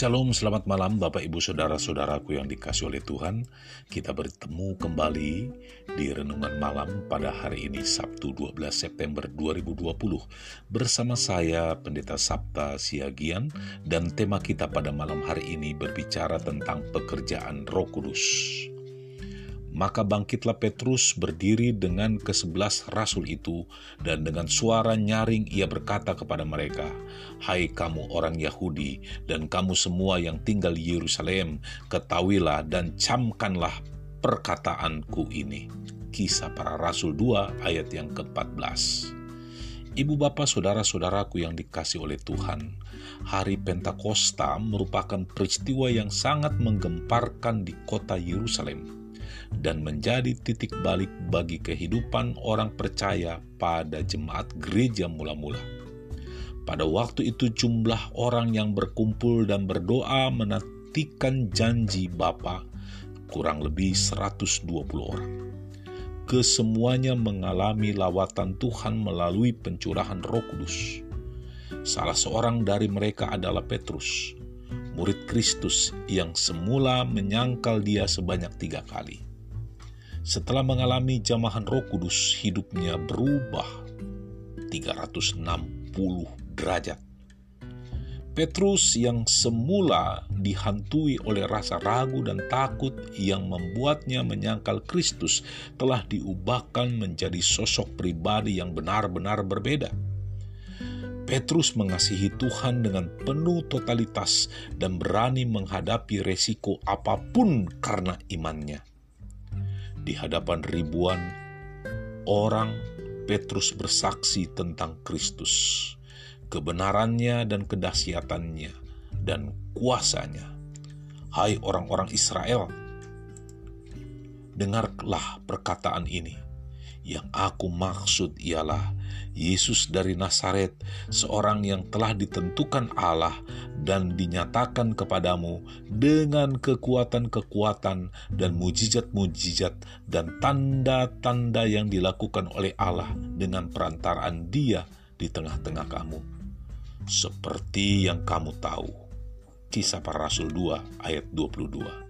Shalom, selamat malam Bapak Ibu Saudara-saudaraku yang dikasih oleh Tuhan. Kita bertemu kembali di Renungan Malam pada hari ini Sabtu 12 September 2020 bersama saya Pendeta Sabta Siagian dan tema kita pada malam hari ini berbicara tentang pekerjaan Roh Kudus. Maka bangkitlah Petrus berdiri dengan kesebelas rasul itu, dan dengan suara nyaring ia berkata kepada mereka, Hai kamu orang Yahudi, dan kamu semua yang tinggal di Yerusalem, ketahuilah dan camkanlah perkataanku ini. Kisah para Rasul 2 ayat yang ke-14 Ibu bapak saudara-saudaraku yang dikasih oleh Tuhan, hari Pentakosta merupakan peristiwa yang sangat menggemparkan di kota Yerusalem dan menjadi titik balik bagi kehidupan orang percaya pada jemaat gereja mula-mula. Pada waktu itu jumlah orang yang berkumpul dan berdoa menantikan janji Bapa kurang lebih 120 orang. Kesemuanya mengalami lawatan Tuhan melalui pencurahan roh kudus. Salah seorang dari mereka adalah Petrus, murid Kristus yang semula menyangkal dia sebanyak tiga kali. Setelah mengalami jamahan roh kudus, hidupnya berubah 360 derajat. Petrus yang semula dihantui oleh rasa ragu dan takut yang membuatnya menyangkal Kristus telah diubahkan menjadi sosok pribadi yang benar-benar berbeda. Petrus mengasihi Tuhan dengan penuh totalitas dan berani menghadapi resiko apa pun karena imannya. Di hadapan ribuan orang, Petrus bersaksi tentang Kristus, kebenarannya dan kedahsyatannya, dan kuasanya. Hai orang-orang Israel, dengarlah perkataan ini. Yang aku maksud ialah Yesus dari Nazaret, seorang yang telah ditentukan Allah dan dinyatakan kepadamu dengan kekuatan-kekuatan dan mujizat-mujizat dan tanda-tanda yang dilakukan oleh Allah dengan perantaraan Dia di tengah-tengah kamu. Seperti yang kamu tahu. Kisah para Rasul 2 ayat 22.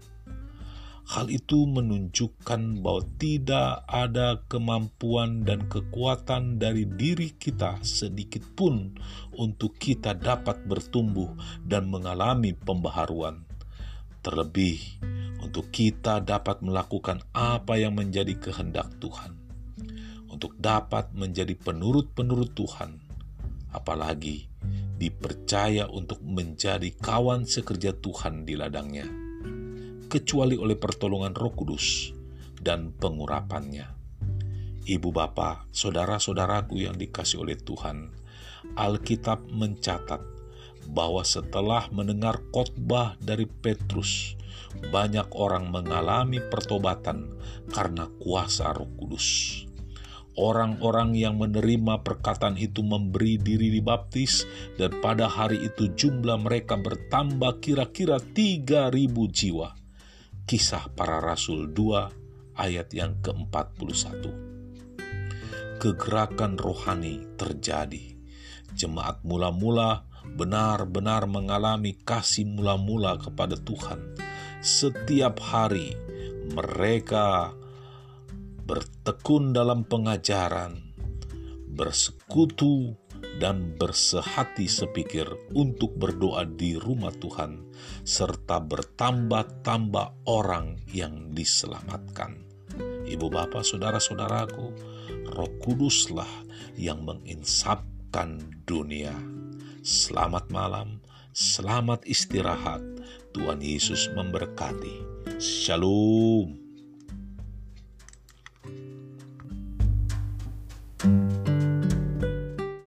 Hal itu menunjukkan bahwa tidak ada kemampuan dan kekuatan dari diri kita sedikit pun untuk kita dapat bertumbuh dan mengalami pembaharuan. Terlebih, untuk kita dapat melakukan apa yang menjadi kehendak Tuhan, untuk dapat menjadi penurut-penurut Tuhan, apalagi dipercaya untuk menjadi kawan sekerja Tuhan di ladangnya kecuali oleh pertolongan Roh Kudus dan pengurapannya. Ibu bapa, saudara-saudaraku yang dikasih oleh Tuhan, Alkitab mencatat bahwa setelah mendengar khotbah dari Petrus, banyak orang mengalami pertobatan karena kuasa Roh Kudus. Orang-orang yang menerima perkataan itu memberi diri dibaptis dan pada hari itu jumlah mereka bertambah kira-kira 3000 jiwa. Kisah Para Rasul 2 ayat yang ke-41. Kegerakan rohani terjadi. Jemaat mula-mula benar-benar mengalami kasih mula-mula kepada Tuhan. Setiap hari mereka bertekun dalam pengajaran, bersekutu dan bersehati sepikir untuk berdoa di rumah Tuhan, serta bertambah-tambah orang yang diselamatkan. Ibu bapak saudara-saudaraku, roh kuduslah yang menginsapkan dunia. Selamat malam, selamat istirahat. Tuhan Yesus memberkati. Shalom.